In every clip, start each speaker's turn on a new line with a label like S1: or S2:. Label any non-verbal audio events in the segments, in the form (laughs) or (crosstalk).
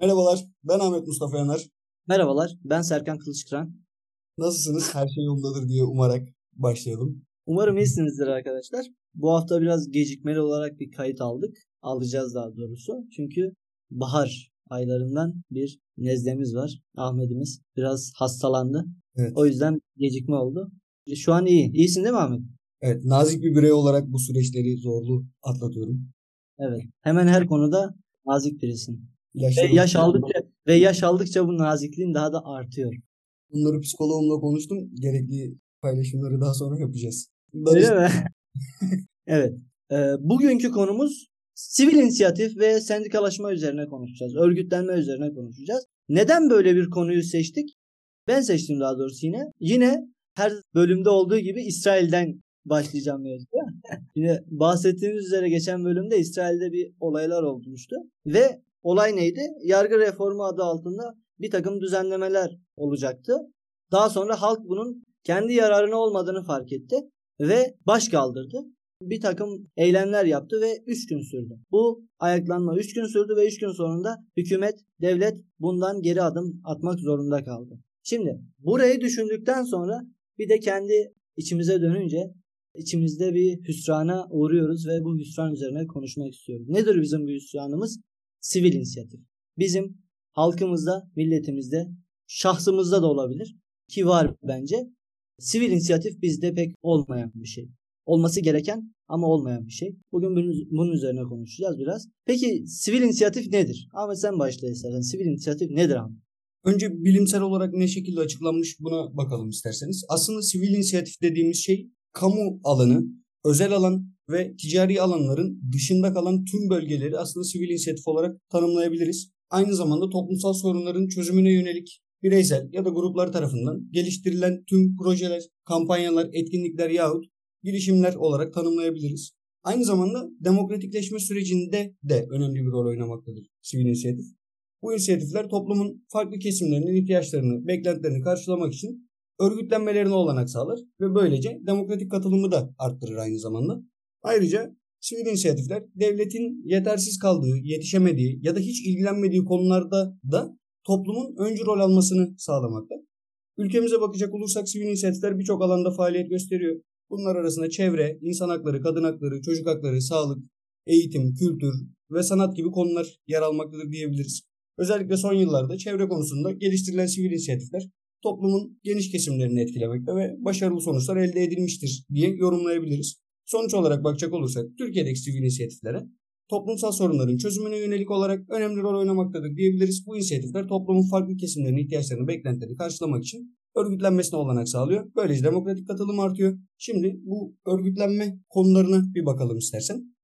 S1: Merhabalar, ben Ahmet Mustafa Yanar.
S2: Merhabalar, ben Serkan Kılıçkıran.
S1: Nasılsınız? Her şey yolundadır diye umarak başlayalım.
S2: Umarım iyisinizdir arkadaşlar. Bu hafta biraz gecikmeli olarak bir kayıt aldık. Alacağız daha doğrusu. Çünkü bahar aylarından bir nezlemiz var. Ahmet'imiz biraz hastalandı. Evet. O yüzden gecikme oldu. Şu an iyi. İyisin değil mi Ahmet?
S1: Evet. Nazik bir birey olarak bu süreçleri zorlu atlatıyorum.
S2: Evet. Hemen her konuda nazik birisin. Ve yaş aldıkça ve yaş aldıkça bu nazikliğin daha da artıyor.
S1: Bunları psikoloğumla konuştum. Gerekli paylaşımları daha sonra yapacağız.
S2: Öyle mi? (laughs) evet. Ee, bugünkü konumuz sivil inisiyatif ve sendikalaşma üzerine konuşacağız. Örgütlenme üzerine konuşacağız. Neden böyle bir konuyu seçtik? Ben seçtim daha doğrusu yine. Yine her bölümde olduğu gibi İsrail'den başlayacağım mevzuya. (laughs) yine bahsettiğimiz üzere geçen bölümde İsrail'de bir olaylar olmuştu. Ve olay neydi? Yargı reformu adı altında bir takım düzenlemeler olacaktı. Daha sonra halk bunun kendi yararına olmadığını fark etti ve baş kaldırdı. Bir takım eylemler yaptı ve 3 gün sürdü. Bu ayaklanma 3 gün sürdü ve 3 gün sonunda hükümet, devlet bundan geri adım atmak zorunda kaldı. Şimdi burayı düşündükten sonra bir de kendi içimize dönünce içimizde bir hüsrana uğruyoruz ve bu hüsran üzerine konuşmak istiyorum. Nedir bizim bu hüsranımız? Sivil inisiyatif. Bizim halkımızda, milletimizde, şahsımızda da olabilir ki var bence. Sivil inisiyatif bizde pek olmayan bir şey. Olması gereken ama olmayan bir şey. Bugün bunun üzerine konuşacağız biraz. Peki sivil inisiyatif nedir? Ahmet sen başla istersen. Sivil inisiyatif nedir Ahmet?
S1: Önce bilimsel olarak ne şekilde açıklanmış buna bakalım isterseniz. Aslında sivil inisiyatif dediğimiz şey kamu alanı, özel alan ve ticari alanların dışında kalan tüm bölgeleri aslında sivil inisiyatif olarak tanımlayabiliriz. Aynı zamanda toplumsal sorunların çözümüne yönelik bireysel ya da gruplar tarafından geliştirilen tüm projeler, kampanyalar, etkinlikler yahut girişimler olarak tanımlayabiliriz. Aynı zamanda demokratikleşme sürecinde de önemli bir rol oynamaktadır sivil inisiyatif. Bu inisiyatifler toplumun farklı kesimlerinin ihtiyaçlarını, beklentilerini karşılamak için örgütlenmelerine olanak sağlar ve böylece demokratik katılımı da arttırır aynı zamanda. Ayrıca sivil inisiyatifler devletin yetersiz kaldığı, yetişemediği ya da hiç ilgilenmediği konularda da toplumun öncü rol almasını sağlamakta. Ülkemize bakacak olursak sivil inisiyatifler birçok alanda faaliyet gösteriyor. Bunlar arasında çevre, insan hakları, kadın hakları, çocuk hakları, sağlık, eğitim, kültür ve sanat gibi konular yer almaktadır diyebiliriz. Özellikle son yıllarda çevre konusunda geliştirilen sivil inisiyatifler toplumun geniş kesimlerini etkilemekte ve başarılı sonuçlar elde edilmiştir diye yorumlayabiliriz. Sonuç olarak bakacak olursak Türkiye'deki sivil inisiyatiflere toplumsal sorunların çözümüne yönelik olarak önemli rol oynamaktadır diyebiliriz. Bu inisiyatifler toplumun farklı kesimlerinin ihtiyaçlarını, beklentilerini karşılamak için örgütlenmesine olanak sağlıyor. Böylece demokratik katılım artıyor. Şimdi bu örgütlenme konularına bir bakalım istersen.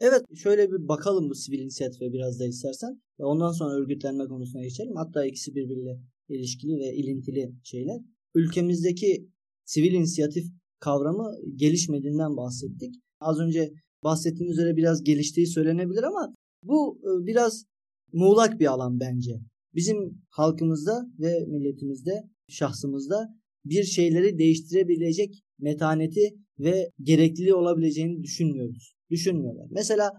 S2: Evet şöyle bir bakalım bu sivil inisiyatife biraz da istersen. Ondan sonra örgütlenme konusuna geçelim. Hatta ikisi birbiriyle ilişkili ve ilintili şeyler. Ülkemizdeki sivil inisiyatif kavramı gelişmediğinden bahsettik. Az önce bahsettiğim üzere biraz geliştiği söylenebilir ama bu e, biraz muğlak bir alan bence. Bizim halkımızda ve milletimizde, şahsımızda bir şeyleri değiştirebilecek metaneti ve gerekliliği olabileceğini düşünmüyoruz. Düşünmüyorlar. Mesela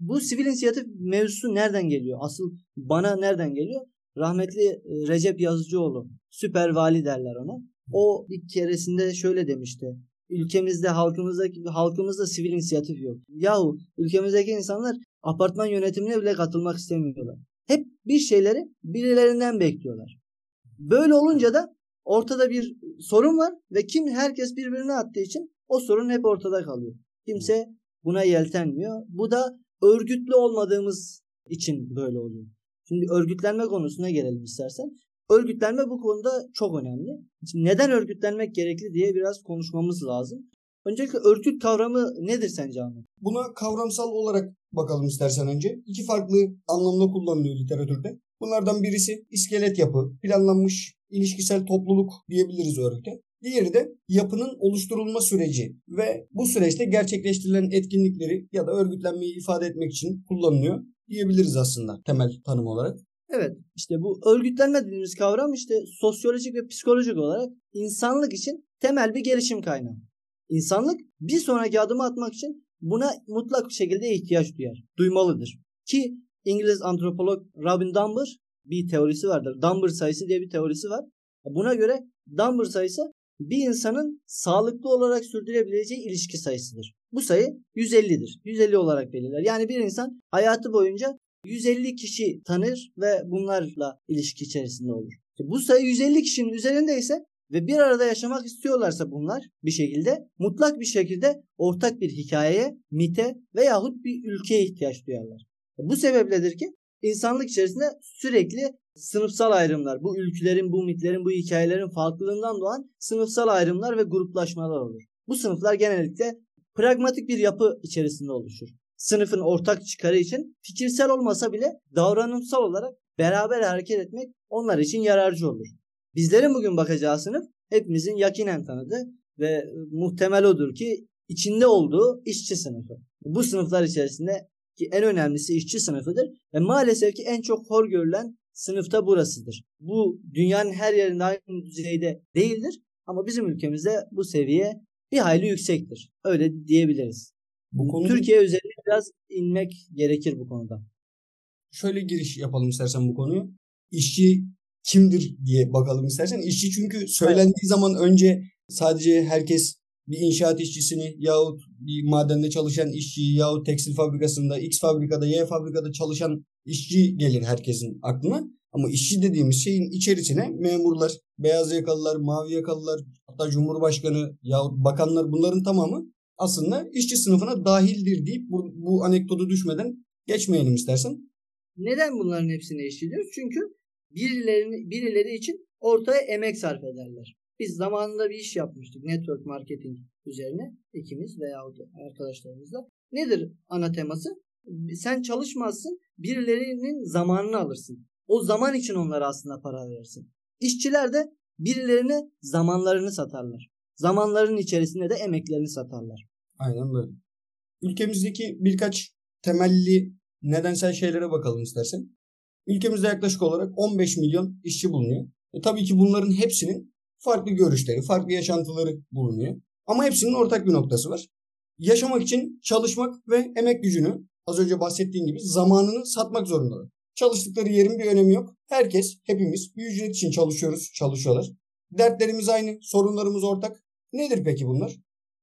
S2: bu sivil inisiyatif mevzusu nereden geliyor? Asıl bana nereden geliyor? Rahmetli e, Recep Yazıcıoğlu, süper vali derler ona. O bir keresinde şöyle demişti ülkemizde halkımızdaki halkımızda sivil inisiyatif yok. Yahu ülkemizdeki insanlar apartman yönetimine bile katılmak istemiyorlar. Hep bir şeyleri birilerinden bekliyorlar. Böyle olunca da ortada bir sorun var ve kim herkes birbirine attığı için o sorun hep ortada kalıyor. Kimse buna yeltenmiyor. Bu da örgütlü olmadığımız için böyle oluyor. Şimdi örgütlenme konusuna gelelim istersen. Örgütlenme bu konuda çok önemli. Şimdi neden örgütlenmek gerekli diye biraz konuşmamız lazım. Öncelikle örgüt kavramı nedir sence Ahmet?
S1: Buna kavramsal olarak bakalım istersen önce. İki farklı anlamda kullanılıyor literatürde. Bunlardan birisi iskelet yapı, planlanmış ilişkisel topluluk diyebiliriz örgüte. Diğeri de yapının oluşturulma süreci ve bu süreçte gerçekleştirilen etkinlikleri ya da örgütlenmeyi ifade etmek için kullanılıyor diyebiliriz aslında temel tanım olarak.
S2: Evet işte bu örgütlenme dediğimiz kavram işte sosyolojik ve psikolojik olarak insanlık için temel bir gelişim kaynağı. İnsanlık bir sonraki adımı atmak için buna mutlak bir şekilde ihtiyaç duyar, duymalıdır. Ki İngiliz antropolog Robin Dunbar bir teorisi vardır. Dunbar sayısı diye bir teorisi var. Buna göre Dunbar sayısı bir insanın sağlıklı olarak sürdürebileceği ilişki sayısıdır. Bu sayı 150'dir. 150 olarak belirler. Yani bir insan hayatı boyunca 150 kişi tanır ve bunlarla ilişki içerisinde olur. Bu sayı 150 kişinin üzerindeyse ve bir arada yaşamak istiyorlarsa bunlar bir şekilde mutlak bir şekilde ortak bir hikayeye, mite veyahut bir ülkeye ihtiyaç duyarlar. Bu sebepledir ki insanlık içerisinde sürekli sınıfsal ayrımlar, bu ülkelerin, bu mitlerin, bu hikayelerin farklılığından doğan sınıfsal ayrımlar ve gruplaşmalar olur. Bu sınıflar genellikle pragmatik bir yapı içerisinde oluşur. Sınıfın ortak çıkarı için fikirsel olmasa bile davranımsal olarak beraber hareket etmek onlar için yararcı olur. Bizlerin bugün bakacağı sınıf hepimizin yakinen tanıdığı ve muhtemel odur ki içinde olduğu işçi sınıfı. Bu sınıflar içerisinde ki en önemlisi işçi sınıfıdır ve maalesef ki en çok hor görülen sınıfta burasıdır. Bu dünyanın her yerinde aynı düzeyde değildir ama bizim ülkemizde bu seviye bir hayli yüksektir. Öyle diyebiliriz. Bu konuda... Türkiye üzerine biraz inmek gerekir bu konuda.
S1: Şöyle giriş yapalım istersen bu konuyu. İşçi kimdir diye bakalım istersen. İşçi çünkü söylendiği evet. zaman önce sadece herkes bir inşaat işçisini yahut bir madende çalışan işçiyi yahut tekstil fabrikasında X fabrikada Y fabrikada çalışan işçi gelir herkesin aklına. Ama işçi dediğimiz şeyin içerisine memurlar, beyaz yakalılar, mavi yakalılar, hatta cumhurbaşkanı yahut bakanlar bunların tamamı aslında işçi sınıfına dahildir deyip bu, bu anekdotu düşmeden geçmeyelim istersen.
S2: Neden bunların hepsini eşliyoruz? Çünkü birilerini, birileri için ortaya emek sarf ederler. Biz zamanında bir iş yapmıştık network marketing üzerine ikimiz veya arkadaşlarımızla. Nedir ana teması? Sen çalışmazsın, birilerinin zamanını alırsın. O zaman için onlara aslında para verirsin. İşçiler de birilerine zamanlarını satarlar. Zamanların içerisinde de emeklerini satarlar.
S1: Aynen böyle. Ülkemizdeki birkaç temelli nedensel şeylere bakalım istersen. Ülkemizde yaklaşık olarak 15 milyon işçi bulunuyor. E tabii ki bunların hepsinin farklı görüşleri, farklı yaşantıları bulunuyor. Ama hepsinin ortak bir noktası var. Yaşamak için çalışmak ve emek gücünü az önce bahsettiğim gibi zamanını satmak zorundalar. Çalıştıkları yerin bir önemi yok. Herkes, hepimiz bir ücret için çalışıyoruz, çalışıyorlar. Dertlerimiz aynı, sorunlarımız ortak. Nedir peki bunlar?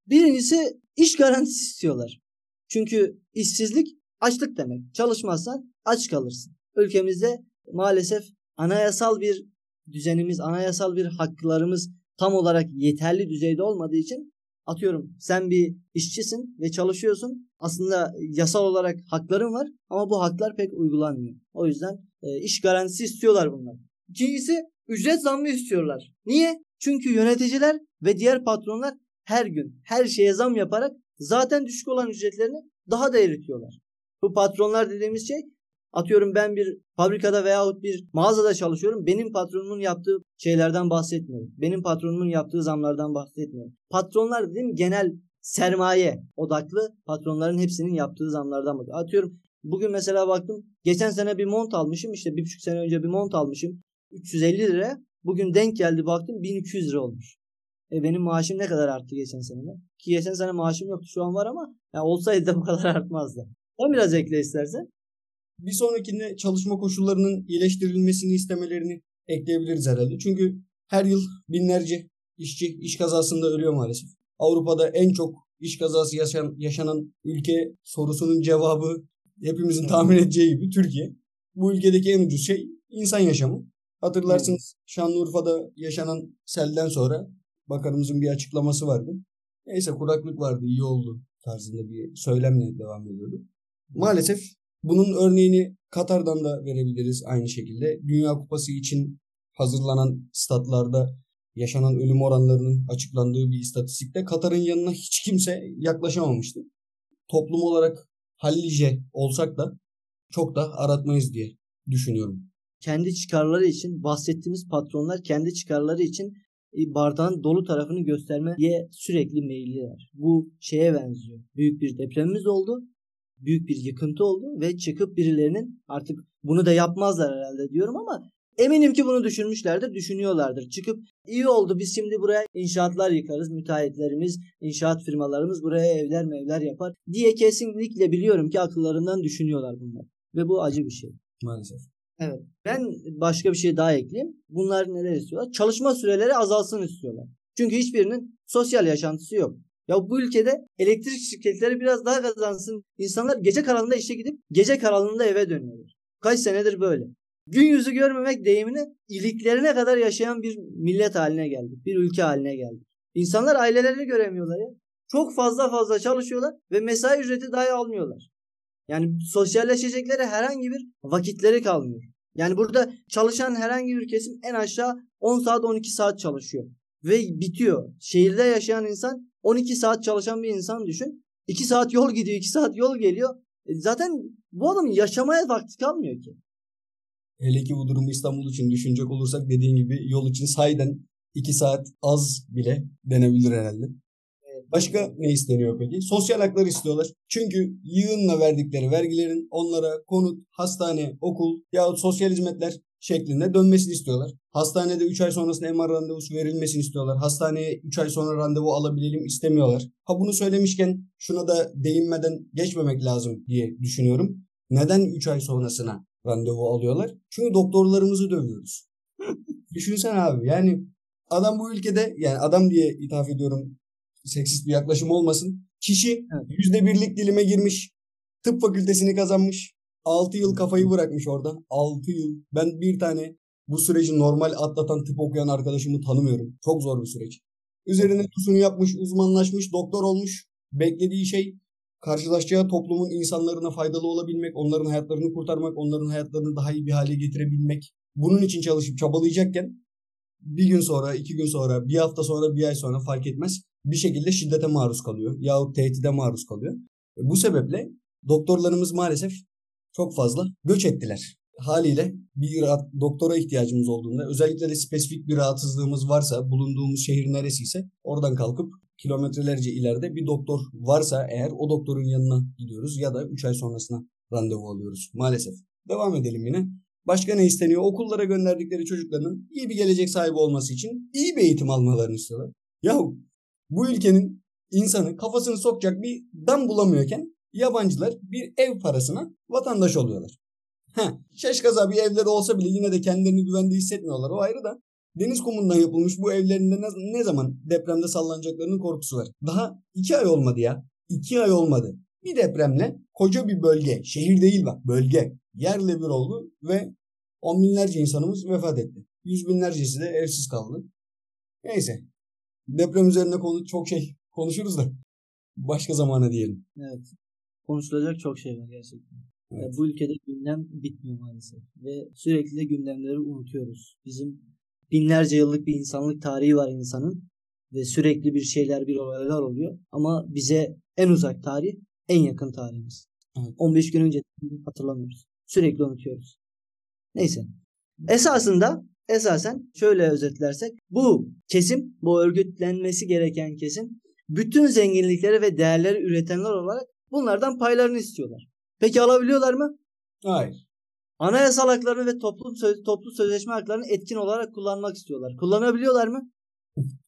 S2: Birincisi iş garantisi istiyorlar. Çünkü işsizlik açlık demek. Çalışmazsan aç kalırsın. Ülkemizde maalesef anayasal bir düzenimiz, anayasal bir haklarımız tam olarak yeterli düzeyde olmadığı için atıyorum sen bir işçisin ve çalışıyorsun. Aslında yasal olarak hakların var ama bu haklar pek uygulanmıyor. O yüzden e, iş garantisi istiyorlar bunlar. İkincisi ücret zammı istiyorlar. Niye? Çünkü yöneticiler ve diğer patronlar her gün her şeye zam yaparak zaten düşük olan ücretlerini daha da eritiyorlar. Bu patronlar dediğimiz şey Atıyorum ben bir fabrikada veyahut bir mağazada çalışıyorum. Benim patronumun yaptığı şeylerden bahsetmiyorum. Benim patronumun yaptığı zamlardan bahsetmiyorum. Patronlar dediğim genel sermaye odaklı patronların hepsinin yaptığı zamlardan bahsediyorum. Atıyorum bugün mesela baktım geçen sene bir mont almışım işte bir buçuk sene önce bir mont almışım 350 lira. Bugün denk geldi baktım 1200 lira olmuş. E benim maaşım ne kadar arttı geçen sene? Ki geçen sene maaşım yoktu şu an var ama ya olsaydı da bu kadar artmazdı. Sen biraz ekle istersen
S1: bir sonrakinde çalışma koşullarının iyileştirilmesini istemelerini ekleyebiliriz herhalde. Çünkü her yıl binlerce işçi iş kazasında ölüyor maalesef. Avrupa'da en çok iş kazası yaşayan, yaşanan ülke sorusunun cevabı hepimizin tahmin edeceği gibi Türkiye. Bu ülkedeki en ucuz şey insan yaşamı. Hatırlarsınız Şanlıurfa'da yaşanan selden sonra bakanımızın bir açıklaması vardı. Neyse kuraklık vardı iyi oldu tarzında bir söylemle devam ediyordu. Maalesef bunun örneğini Katar'dan da verebiliriz aynı şekilde. Dünya Kupası için hazırlanan statlarda yaşanan ölüm oranlarının açıklandığı bir istatistikte Katar'ın yanına hiç kimse yaklaşamamıştı. Toplum olarak hallice olsak da çok da aratmayız diye düşünüyorum.
S2: Kendi çıkarları için bahsettiğimiz patronlar kendi çıkarları için e, bardağın dolu tarafını göstermeye sürekli meyilliler. Bu şeye benziyor. Büyük bir depremimiz oldu büyük bir yıkıntı oldu ve çıkıp birilerinin artık bunu da yapmazlar herhalde diyorum ama eminim ki bunu düşünmüşlerdir, düşünüyorlardır. Çıkıp iyi oldu biz şimdi buraya inşaatlar yıkarız, müteahhitlerimiz, inşaat firmalarımız buraya evler mevler yapar diye kesinlikle biliyorum ki akıllarından düşünüyorlar bunlar. Ve bu acı bir şey.
S1: Maalesef.
S2: Evet. Ben başka bir şey daha ekleyeyim. Bunlar neler istiyorlar? Çalışma süreleri azalsın istiyorlar. Çünkü hiçbirinin sosyal yaşantısı yok. Ya bu ülkede elektrik şirketleri biraz daha kazansın. İnsanlar gece karanlığında işe gidip gece karanlığında eve dönüyorlar. Kaç senedir böyle. Gün yüzü görmemek deyimini iliklerine kadar yaşayan bir millet haline geldik. Bir ülke haline geldik. İnsanlar ailelerini göremiyorlar ya. Çok fazla fazla çalışıyorlar ve mesai ücreti dahi almıyorlar. Yani sosyalleşecekleri herhangi bir vakitleri kalmıyor. Yani burada çalışan herhangi bir kesim en aşağı 10 saat 12 saat çalışıyor. Ve bitiyor. Şehirde yaşayan insan 12 saat çalışan bir insan düşün. 2 saat yol gidiyor 2 saat yol geliyor. E zaten bu adamın yaşamaya vakti kalmıyor ki.
S1: Hele ki bu durumu İstanbul için düşünecek olursak dediğin gibi yol için sayden 2 saat az bile denebilir herhalde. Başka ne isteniyor peki? Sosyal haklar istiyorlar. Çünkü yığınla verdikleri vergilerin onlara konut, hastane, okul yahut sosyal hizmetler şeklinde dönmesini istiyorlar. Hastanede 3 ay sonrasında MR randevusu verilmesini istiyorlar. Hastaneye 3 ay sonra randevu alabilelim istemiyorlar. Ha bunu söylemişken şuna da değinmeden geçmemek lazım diye düşünüyorum. Neden 3 ay sonrasına randevu alıyorlar? Çünkü doktorlarımızı dövüyoruz. (laughs) Düşünsene abi yani adam bu ülkede yani adam diye ithaf ediyorum seksist bir yaklaşım olmasın. Kişi yüzde birlik dilime girmiş. Tıp fakültesini kazanmış. 6 yıl kafayı bırakmış orada. 6 yıl. Ben bir tane bu süreci normal atlatan tıp okuyan arkadaşımı tanımıyorum. Çok zor bir süreç. Üzerine tusunu yapmış, uzmanlaşmış, doktor olmuş. Beklediği şey karşılaşacağı toplumun insanlarına faydalı olabilmek, onların hayatlarını kurtarmak, onların hayatlarını daha iyi bir hale getirebilmek. Bunun için çalışıp çabalayacakken bir gün sonra, iki gün sonra, bir hafta sonra, bir ay sonra fark etmez bir şekilde şiddete maruz kalıyor yahut tehdide maruz kalıyor. Bu sebeple doktorlarımız maalesef çok fazla göç ettiler. Haliyle bir rahat, doktora ihtiyacımız olduğunda özellikle de spesifik bir rahatsızlığımız varsa bulunduğumuz şehir neresiyse oradan kalkıp kilometrelerce ileride bir doktor varsa eğer o doktorun yanına gidiyoruz ya da 3 ay sonrasına randevu alıyoruz maalesef. Devam edelim yine. Başka ne isteniyor? Okullara gönderdikleri çocukların iyi bir gelecek sahibi olması için iyi bir eğitim almalarını istiyorlar. Yahu bu ülkenin insanı kafasını sokacak bir dam bulamıyorken yabancılar bir ev parasına vatandaş oluyorlar. Heh, şeşkaza bir evleri olsa bile yine de kendilerini güvende hissetmiyorlar. O ayrı da deniz kumundan yapılmış bu evlerinde ne, ne zaman depremde sallanacaklarının korkusu var. Daha iki ay olmadı ya. İki ay olmadı. Bir depremle koca bir bölge, şehir değil bak bölge yerle bir oldu ve on binlerce insanımız vefat etti. Yüz binlercesi de evsiz kaldı. Neyse deprem üzerine konu çok şey konuşuruz da başka zamana diyelim.
S2: Evet. Konuşulacak çok şey var gerçekten. Evet. Yani bu ülkede gündem bitmiyor maalesef. Ve sürekli de gündemleri unutuyoruz. Bizim binlerce yıllık bir insanlık tarihi var insanın. Ve sürekli bir şeyler, bir olaylar oluyor. Ama bize en uzak tarih, en yakın tarihimiz. Evet. 15 gün önce hatırlamıyoruz. Sürekli unutuyoruz. Neyse. Esasında esasen şöyle özetlersek bu kesim, bu örgütlenmesi gereken kesim bütün zenginlikleri ve değerleri üretenler olarak bunlardan paylarını istiyorlar. Peki alabiliyorlar mı?
S1: Hayır.
S2: Anayasal haklarını ve toplu, söz, toplu sözleşme haklarını etkin olarak kullanmak istiyorlar. Kullanabiliyorlar mı?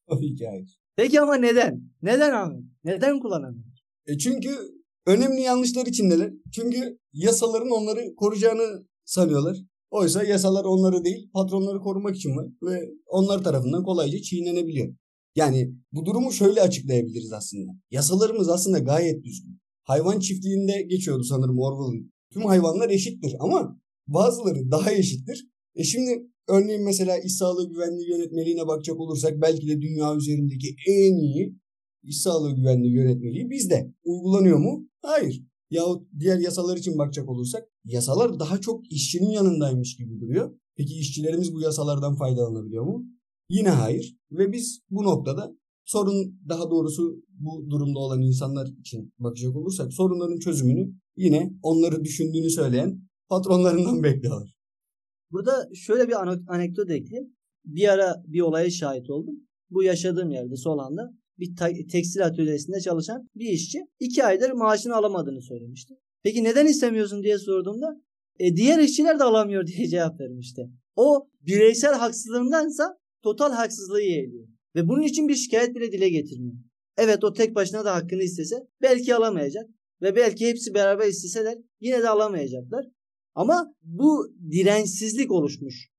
S1: Tabii ki hayır.
S2: Peki ama neden? Neden abi? Neden kullanamıyorlar?
S1: E çünkü önemli yanlışlar içindeler. Çünkü yasaların onları koruyacağını sanıyorlar. Oysa yasalar onları değil patronları korumak için var ve onlar tarafından kolayca çiğnenebiliyor. Yani bu durumu şöyle açıklayabiliriz aslında. Yasalarımız aslında gayet düzgün. Hayvan çiftliğinde geçiyordu sanırım Orwell'ın. Tüm hayvanlar eşittir ama bazıları daha eşittir. E şimdi örneğin mesela iş sağlığı güvenliği yönetmeliğine bakacak olursak belki de dünya üzerindeki en iyi iş sağlığı güvenliği yönetmeliği bizde. Uygulanıyor mu? Hayır. Yahut diğer yasalar için bakacak olursak yasalar daha çok işçinin yanındaymış gibi duruyor. Peki işçilerimiz bu yasalardan faydalanabiliyor mu? Yine hayır. Ve biz bu noktada sorun daha doğrusu bu durumda olan insanlar için bakacak olursak sorunların çözümünü yine onları düşündüğünü söyleyen patronlarından (laughs) bekliyorlar.
S2: Burada şöyle bir anekdot ekleyeyim. Bir ara bir olaya şahit oldum. Bu yaşadığım yerde Solan'da bir tekstil atölyesinde çalışan bir işçi iki aydır maaşını alamadığını söylemişti. Peki neden istemiyorsun diye sorduğumda e, diğer işçiler de alamıyor (laughs) diye cevap vermişti. O bireysel haksızlığındansa total haksızlığı yeğliyor. Ve bunun için bir şikayet bile dile getirmiyor. Evet o tek başına da hakkını istese belki alamayacak. Ve belki hepsi beraber isteseler yine de alamayacaklar. Ama bu dirençsizlik oluşmuş.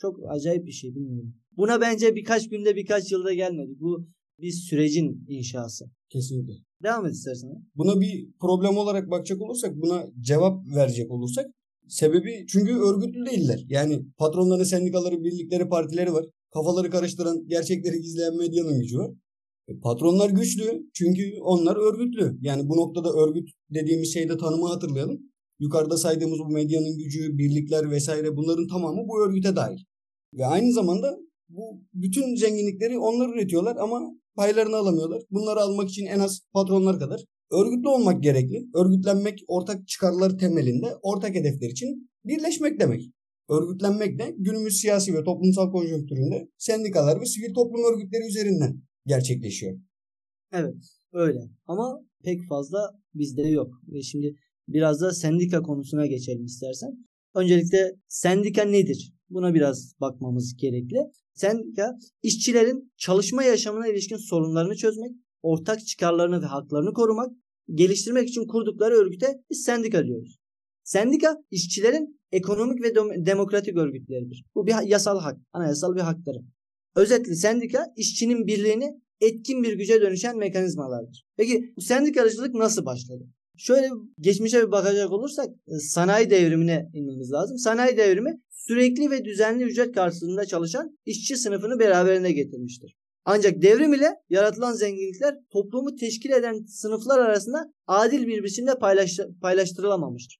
S2: Çok acayip bir şey bilmiyorum. Buna bence birkaç günde birkaç yılda gelmedi. Bu bir sürecin inşası.
S1: Kesinlikle.
S2: Devam et istersen.
S1: Buna bir problem olarak bakacak olursak, buna cevap verecek olursak sebebi çünkü örgütlü değiller. Yani patronların sendikaları, birlikleri, partileri var. Kafaları karıştıran, gerçekleri gizleyen medyanın gücü. E, patronlar güçlü çünkü onlar örgütlü. Yani bu noktada örgüt dediğimiz şeyde tanımı hatırlayalım. Yukarıda saydığımız bu medyanın gücü, birlikler vesaire bunların tamamı bu örgüte dahil. Ve aynı zamanda bu bütün zenginlikleri onlar üretiyorlar ama paylarını alamıyorlar. Bunları almak için en az patronlar kadar örgütlü olmak gerekli. Örgütlenmek ortak çıkarlar temelinde ortak hedefler için birleşmek demek. Örgütlenmek de günümüz siyasi ve toplumsal konjonktüründe sendikalar ve sivil toplum örgütleri üzerinden gerçekleşiyor.
S2: Evet öyle ama pek fazla bizde yok. Ve şimdi biraz da sendika konusuna geçelim istersen. Öncelikle sendika nedir? Buna biraz bakmamız gerekli. Sendika işçilerin çalışma yaşamına ilişkin sorunlarını çözmek, ortak çıkarlarını ve haklarını korumak, geliştirmek için kurdukları örgüte biz sendika diyoruz. Sendika işçilerin ekonomik ve demokratik örgütleridir. Bu bir yasal hak, anayasal bir hakları. Özetle sendika işçinin birliğini etkin bir güce dönüşen mekanizmalardır. Peki bu sendikacılık nasıl başladı? Şöyle geçmişe bir bakacak olursak e, sanayi devrimine inmemiz lazım. Sanayi devrimi sürekli ve düzenli ücret karşılığında çalışan işçi sınıfını beraberine getirmiştir. Ancak devrim ile yaratılan zenginlikler toplumu teşkil eden sınıflar arasında adil bir biçimde paylaş, paylaştırılamamıştır.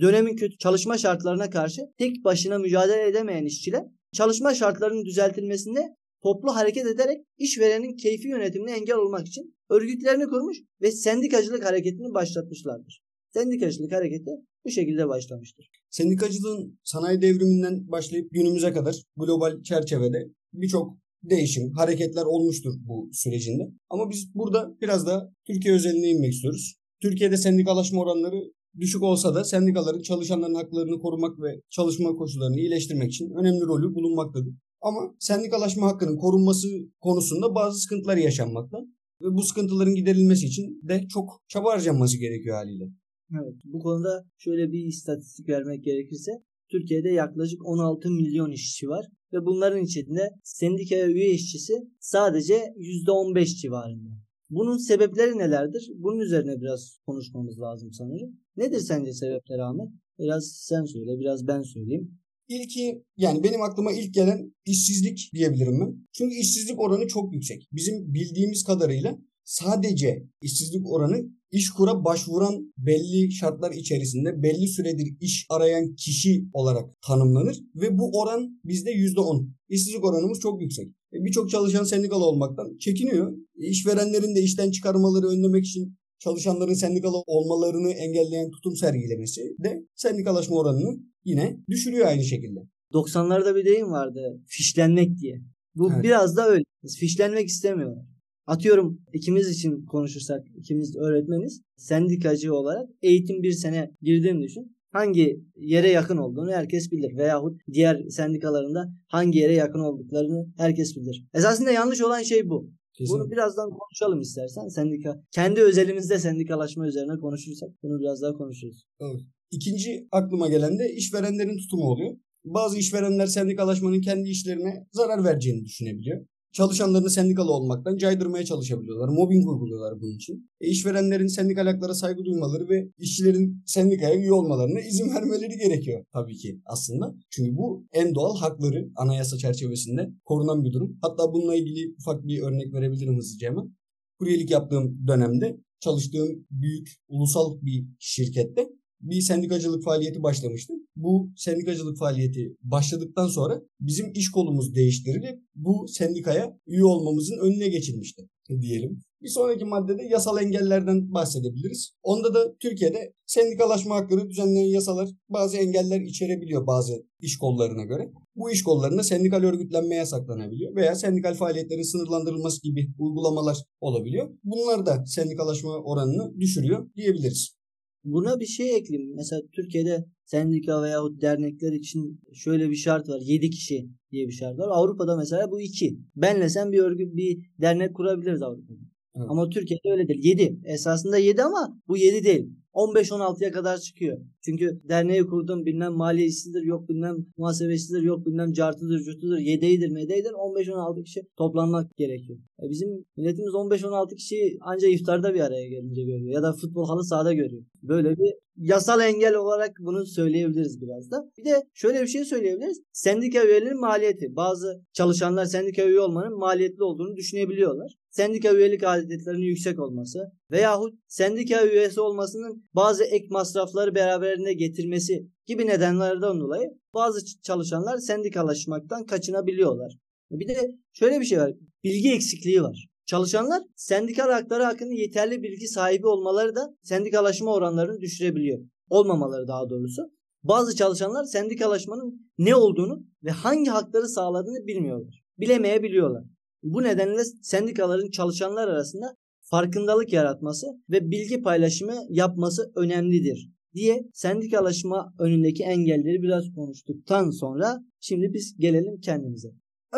S2: Dönemin kötü çalışma şartlarına karşı tek başına mücadele edemeyen işçiler çalışma şartlarının düzeltilmesinde toplu hareket ederek işverenin keyfi yönetimine engel olmak için örgütlerini kurmuş ve sendikacılık hareketini başlatmışlardır. Sendikacılık hareketi bu şekilde başlamıştır.
S1: Sendikacılığın sanayi devriminden başlayıp günümüze kadar global çerçevede birçok değişim, hareketler olmuştur bu sürecinde. Ama biz burada biraz da Türkiye özeline inmek istiyoruz. Türkiye'de sendikalaşma oranları düşük olsa da sendikaların çalışanların haklarını korumak ve çalışma koşullarını iyileştirmek için önemli rolü bulunmaktadır. Ama sendikalaşma hakkının korunması konusunda bazı sıkıntılar yaşanmakta. Ve bu sıkıntıların giderilmesi için de çok çaba harcanması gerekiyor haliyle.
S2: Evet. Bu konuda şöyle bir istatistik vermek gerekirse Türkiye'de yaklaşık 16 milyon işçi var ve bunların içinde sendikaya üye işçisi sadece %15 civarında. Bunun sebepleri nelerdir? Bunun üzerine biraz konuşmamız lazım sanırım. Nedir sence sebepleri Ahmet? Biraz sen söyle, biraz ben söyleyeyim.
S1: İlki yani benim aklıma ilk gelen işsizlik diyebilirim ben. Çünkü işsizlik oranı çok yüksek. Bizim bildiğimiz kadarıyla sadece işsizlik oranı iş kura başvuran belli şartlar içerisinde belli süredir iş arayan kişi olarak tanımlanır ve bu oran bizde %10. İşsizlik oranımız çok yüksek. Birçok çalışan sendikalı olmaktan çekiniyor. İşverenlerin de işten çıkarmaları önlemek için çalışanların sendikalı olmalarını engelleyen tutum sergilemesi de sendikalaşma oranını yine düşürüyor aynı şekilde.
S2: 90'larda bir deyim vardı fişlenmek diye. Bu evet. biraz da öyle. Fişlenmek istemiyorlar. Atıyorum ikimiz için konuşursak ikimiz öğretmeniz sendikacı olarak eğitim bir sene girdiğini düşün. Hangi yere yakın olduğunu herkes bilir. Veyahut diğer sendikalarında hangi yere yakın olduklarını herkes bilir. Esasında yanlış olan şey bu. Bunu birazdan konuşalım istersen. Sendika kendi özelimizde sendikalaşma üzerine konuşursak bunu biraz daha konuşuruz.
S1: Evet. İkinci aklıma gelen de işverenlerin tutumu oluyor. Bazı işverenler sendikalaşmanın kendi işlerine zarar vereceğini düşünebiliyor. Çalışanlarını sendikalı olmaktan caydırmaya çalışabiliyorlar. Mobbing uyguluyorlar bunun için. E, işverenlerin sendikal haklara saygı duymaları ve işçilerin sendikaya üye olmalarına izin (laughs) vermeleri gerekiyor tabii ki aslında. Çünkü bu en doğal hakları anayasa çerçevesinde korunan bir durum. Hatta bununla ilgili ufak bir örnek verebilirim hızlıca hemen. Kuryelik yaptığım dönemde çalıştığım büyük ulusal bir şirkette bir sendikacılık faaliyeti başlamıştı. Bu sendikacılık faaliyeti başladıktan sonra bizim iş kolumuz değiştirilip bu sendikaya üye olmamızın önüne geçilmişti diyelim. Bir sonraki maddede yasal engellerden bahsedebiliriz. Onda da Türkiye'de sendikalaşma hakları düzenleyen yasalar bazı engeller içerebiliyor bazı iş kollarına göre. Bu iş kollarında sendikal örgütlenme yasaklanabiliyor veya sendikal faaliyetlerin sınırlandırılması gibi uygulamalar olabiliyor. Bunlar da sendikalaşma oranını düşürüyor diyebiliriz.
S2: Buna bir şey ekleyeyim. Mesela Türkiye'de sendika veyahut dernekler için şöyle bir şart var. 7 kişi diye bir şart var. Avrupa'da mesela bu 2. Benle sen bir örgüt bir dernek kurabiliriz Avrupa'da. Evet. Ama Türkiye'de öyle değil. 7. Esasında 7 ama bu 7 değil. 15-16'ya kadar çıkıyor. Çünkü derneği kurdum bilmem maliyesidir yok bilmem muhasebesidir yok bilmem cartıdır cutudur yedeğidir medeydir 15-16 kişi toplanmak gerekiyor. E bizim milletimiz 15-16 kişiyi ancak iftarda bir araya gelince görüyor ya da futbol halı sahada görüyor. Böyle bir yasal engel olarak bunu söyleyebiliriz biraz da. Bir de şöyle bir şey söyleyebiliriz. Sendika üyelerinin maliyeti. Bazı çalışanlar sendika üye olmanın maliyetli olduğunu düşünebiliyorlar. Sendika üyelik adetlerinin yüksek olması veyahut sendika üyesi olmasının bazı ek masrafları beraberinde getirmesi gibi nedenlerden dolayı bazı çalışanlar sendikalaşmaktan kaçınabiliyorlar. Bir de şöyle bir şey var. Bilgi eksikliği var. Çalışanlar sendikal hakları hakkında yeterli bilgi sahibi olmaları da sendikalaşma oranlarını düşürebiliyor. Olmamaları daha doğrusu. Bazı çalışanlar sendikalaşmanın ne olduğunu ve hangi hakları sağladığını bilmiyorlar. Bilemeyebiliyorlar. Bu nedenle sendikaların çalışanlar arasında farkındalık yaratması ve bilgi paylaşımı yapması önemlidir diye sendikalaşma önündeki engelleri biraz konuştuktan sonra şimdi biz gelelim kendimize.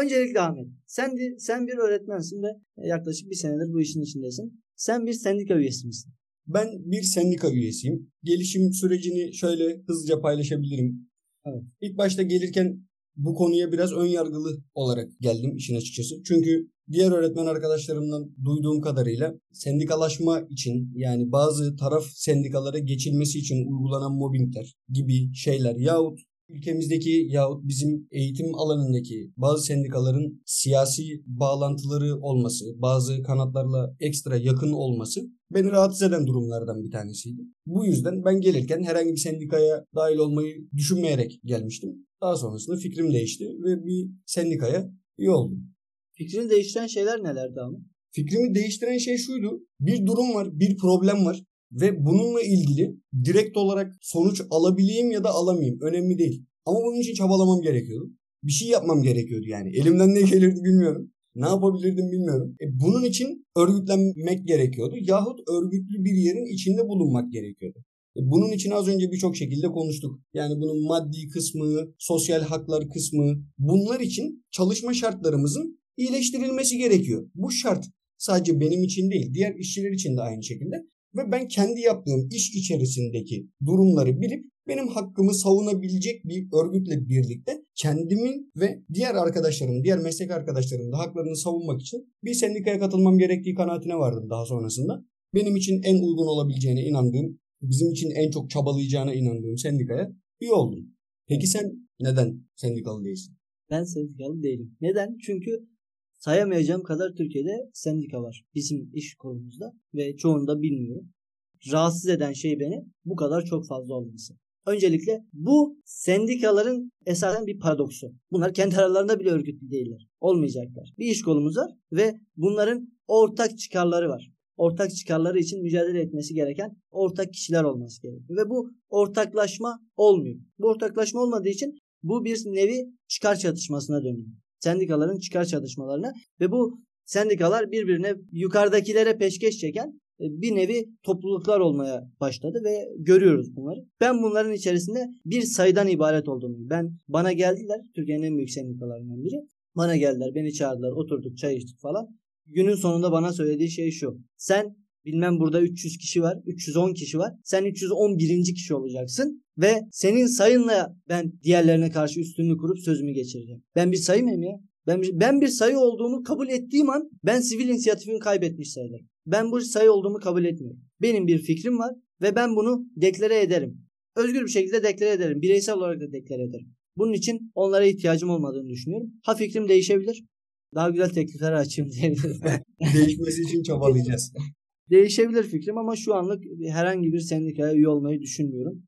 S2: Öncelikle Ahmet, sen bir, sen bir öğretmensin ve yaklaşık bir senedir bu işin içindesin. Sen bir sendika üyesi misin?
S1: Ben bir sendika üyesiyim. Gelişim sürecini şöyle hızlıca paylaşabilirim. Evet. İlk başta gelirken bu konuya biraz ön yargılı olarak geldim işin açıkçası. Çünkü diğer öğretmen arkadaşlarımdan duyduğum kadarıyla sendikalaşma için yani bazı taraf sendikalara geçilmesi için uygulanan mobbingler gibi şeyler yahut ülkemizdeki yahut bizim eğitim alanındaki bazı sendikaların siyasi bağlantıları olması, bazı kanatlarla ekstra yakın olması beni rahatsız eden durumlardan bir tanesiydi. Bu yüzden ben gelirken herhangi bir sendikaya dahil olmayı düşünmeyerek gelmiştim. Daha sonrasında fikrim değişti ve bir sendikaya üye oldum.
S2: Fikrini değiştiren şeyler nelerdi ama?
S1: Fikrimi değiştiren şey şuydu. Bir durum var, bir problem var ve bununla ilgili direkt olarak sonuç alabileyim ya da alamayayım önemli değil. Ama bunun için çabalamam gerekiyordu. Bir şey yapmam gerekiyordu yani. Elimden ne gelirdi bilmiyorum. Ne yapabilirdim bilmiyorum. E bunun için örgütlenmek gerekiyordu. Yahut örgütlü bir yerin içinde bulunmak gerekiyordu. E bunun için az önce birçok şekilde konuştuk. Yani bunun maddi kısmı, sosyal haklar kısmı bunlar için çalışma şartlarımızın iyileştirilmesi gerekiyor. Bu şart sadece benim için değil diğer işçiler için de aynı şekilde. Ve ben kendi yaptığım iş içerisindeki durumları bilip benim hakkımı savunabilecek bir örgütle birlikte kendimin ve diğer arkadaşlarımın, diğer meslek arkadaşlarımın da haklarını savunmak için bir sendikaya katılmam gerektiği kanaatine vardım daha sonrasında. Benim için en uygun olabileceğine inandığım, bizim için en çok çabalayacağına inandığım sendikaya üye oldum. Peki sen neden sendikalı değilsin?
S2: Ben sendikalı değilim. Neden? Çünkü sayamayacağım kadar Türkiye'de sendika var bizim iş kolumuzda ve çoğunu da bilmiyorum. Rahatsız eden şey beni bu kadar çok fazla olması. Öncelikle bu sendikaların esasen bir paradoksu. Bunlar kendi aralarında bile örgütlü değiller. Olmayacaklar. Bir iş kolumuz var ve bunların ortak çıkarları var. Ortak çıkarları için mücadele etmesi gereken ortak kişiler olması gerekiyor. Ve bu ortaklaşma olmuyor. Bu ortaklaşma olmadığı için bu bir nevi çıkar çatışmasına dönüyor sendikaların çıkar çatışmalarına ve bu sendikalar birbirine yukarıdakilere peşkeş çeken e, bir nevi topluluklar olmaya başladı ve görüyoruz bunları. Ben bunların içerisinde bir sayıdan ibaret olduğunu. Ben bana geldiler Türkiye'nin en büyük sendikalarından biri. Bana geldiler, beni çağırdılar, oturduk, çay içtik falan. Günün sonunda bana söylediği şey şu. Sen bilmem burada 300 kişi var, 310 kişi var. Sen 311. kişi olacaksın ve senin sayınla ben diğerlerine karşı üstünlüğü kurup sözümü geçireceğim. Ben bir sayı mıyım ya? Ben, ben bir sayı olduğumu kabul ettiğim an ben sivil inisiyatifimi kaybetmiş sayılırım. Ben bu sayı olduğumu kabul etmiyorum. Benim bir fikrim var ve ben bunu deklare ederim. Özgür bir şekilde deklare ederim. Bireysel olarak da deklare ederim. Bunun için onlara ihtiyacım olmadığını düşünüyorum. Ha fikrim değişebilir. Daha güzel teklifler açayım diyebilirim. (laughs)
S1: Değişmesi için çabalayacağız.
S2: Değişebilir fikrim ama şu anlık herhangi bir sendikaya üye olmayı düşünmüyorum.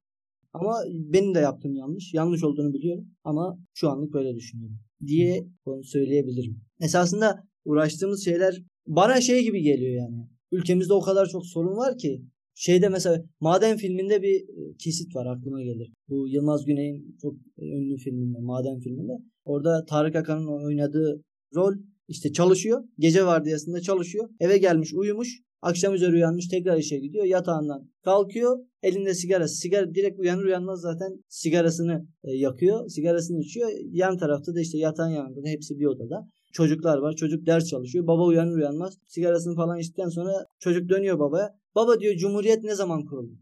S2: Ama benim de yaptığım yanlış. Yanlış olduğunu biliyorum ama şu anlık böyle düşünüyorum diye söyleyebilirim. Esasında uğraştığımız şeyler bana şey gibi geliyor yani. Ülkemizde o kadar çok sorun var ki şeyde mesela Maden filminde bir e, kesit var aklıma gelir. Bu Yılmaz Güney'in çok ünlü filminde Maden filminde. Orada Tarık Akan'ın oynadığı rol işte çalışıyor. Gece vardiyasında çalışıyor. Eve gelmiş uyumuş. Akşam üzeri uyanmış tekrar işe gidiyor. Yatağından kalkıyor. Elinde sigarası. Sigara direkt uyanır uyanmaz zaten sigarasını e, yakıyor. Sigarasını içiyor. Yan tarafta da işte yatağın yanında da hepsi bir odada. Çocuklar var. Çocuk ders çalışıyor. Baba uyanır uyanmaz sigarasını falan içtikten sonra çocuk dönüyor babaya. Baba diyor Cumhuriyet ne zaman kuruldu?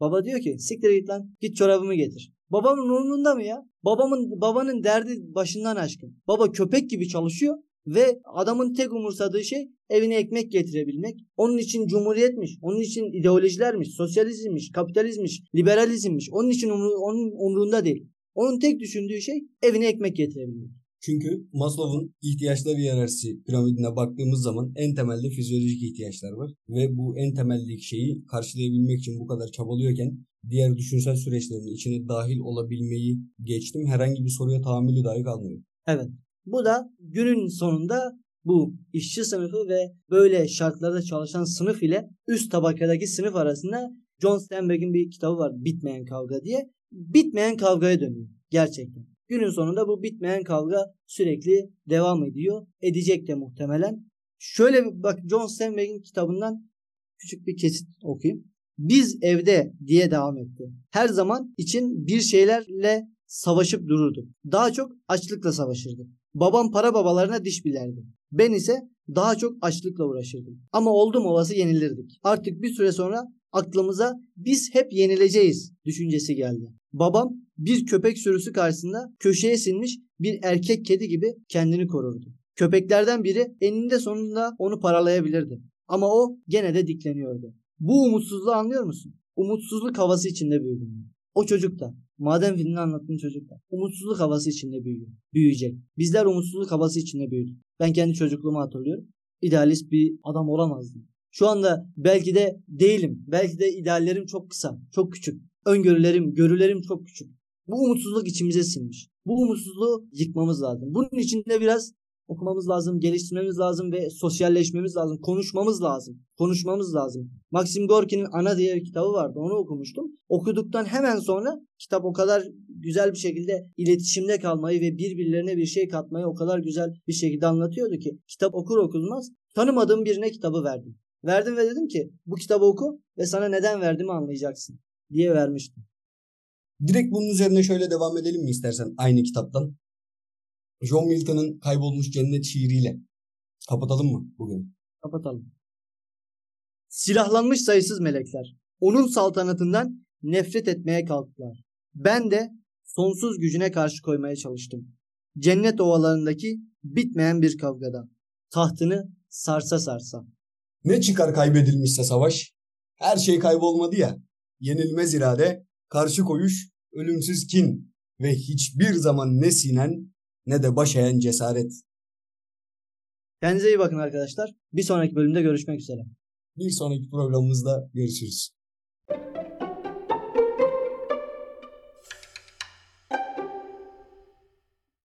S2: Baba diyor ki siktir git lan git çorabımı getir. Babamın umurunda mı ya? Babamın babanın derdi başından aşkın. Baba köpek gibi çalışıyor ve adamın tek umursadığı şey evine ekmek getirebilmek. Onun için cumhuriyetmiş, onun için ideolojilermiş, sosyalizmmiş, kapitalizmmiş, liberalizmmiş. Onun için umru, onun umrunda değil. Onun tek düşündüğü şey evine ekmek getirebilmek.
S1: Çünkü Maslow'un ihtiyaçlar hiyerarşisi piramidine baktığımız zaman en temelde fizyolojik ihtiyaçlar var. Ve bu en temeldeki şeyi karşılayabilmek için bu kadar çabalıyorken diğer düşünsel süreçlerin içine dahil olabilmeyi geçtim. Herhangi bir soruya tahammülü dahi kalmıyor.
S2: Evet. Bu da günün sonunda bu işçi sınıfı ve böyle şartlarda çalışan sınıf ile üst tabakadaki sınıf arasında John Steinbeck'in bir kitabı var Bitmeyen Kavga diye. Bitmeyen kavgaya dönüyor gerçekten. Günün sonunda bu bitmeyen kavga sürekli devam ediyor. Edecek de muhtemelen. Şöyle bir bak John Steinbeck'in kitabından küçük bir kesit okuyayım. Biz evde diye devam etti. Her zaman için bir şeylerle savaşıp dururdu. Daha çok açlıkla savaşırdı. Babam para babalarına diş bilerdi. Ben ise daha çok açlıkla uğraşırdım. Ama oldum olası yenilirdik. Artık bir süre sonra aklımıza biz hep yenileceğiz düşüncesi geldi. Babam bir köpek sürüsü karşısında köşeye sinmiş bir erkek kedi gibi kendini korurdu. Köpeklerden biri eninde sonunda onu paralayabilirdi. Ama o gene de dikleniyordu. Bu umutsuzluğu anlıyor musun? Umutsuzluk havası içinde büyüdüm. O çocuk da Maden filmini anlattığım çocuk da umutsuzluk havası içinde büyüyor. Büyüyecek. Bizler umutsuzluk havası içinde büyüdük. Ben kendi çocukluğumu hatırlıyorum. İdealist bir adam olamazdım. Şu anda belki de değilim. Belki de ideallerim çok kısa, çok küçük. Öngörülerim, görülerim çok küçük. Bu umutsuzluk içimize sinmiş. Bu umutsuzluğu yıkmamız lazım. Bunun için de biraz okumamız lazım, geliştirmemiz lazım ve sosyalleşmemiz lazım. Konuşmamız lazım. Konuşmamız lazım. Maxim Gorki'nin Ana diye bir kitabı vardı. Onu okumuştum. Okuduktan hemen sonra kitap o kadar güzel bir şekilde iletişimde kalmayı ve birbirlerine bir şey katmayı o kadar güzel bir şekilde anlatıyordu ki kitap okur okunmaz tanımadığım birine kitabı verdim. Verdim ve dedim ki bu kitabı oku ve sana neden verdiğimi anlayacaksın diye vermiştim.
S1: Direkt bunun üzerine şöyle devam edelim mi istersen aynı kitaptan? John Milton'ın Kaybolmuş Cennet şiiriyle kapatalım mı bugün?
S2: Kapatalım. Silahlanmış sayısız melekler onun saltanatından nefret etmeye kalktılar. Ben de sonsuz gücüne karşı koymaya çalıştım. Cennet ovalarındaki bitmeyen bir kavgada. Tahtını sarsa sarsa.
S1: Ne çıkar kaybedilmişse savaş? Her şey kaybolmadı ya. Yenilmez irade, karşı koyuş, ölümsüz kin ve hiçbir zaman ne sinen ne de baş eğen cesaret.
S2: Kendinize iyi bakın arkadaşlar. Bir sonraki bölümde görüşmek üzere.
S1: Bir sonraki programımızda görüşürüz.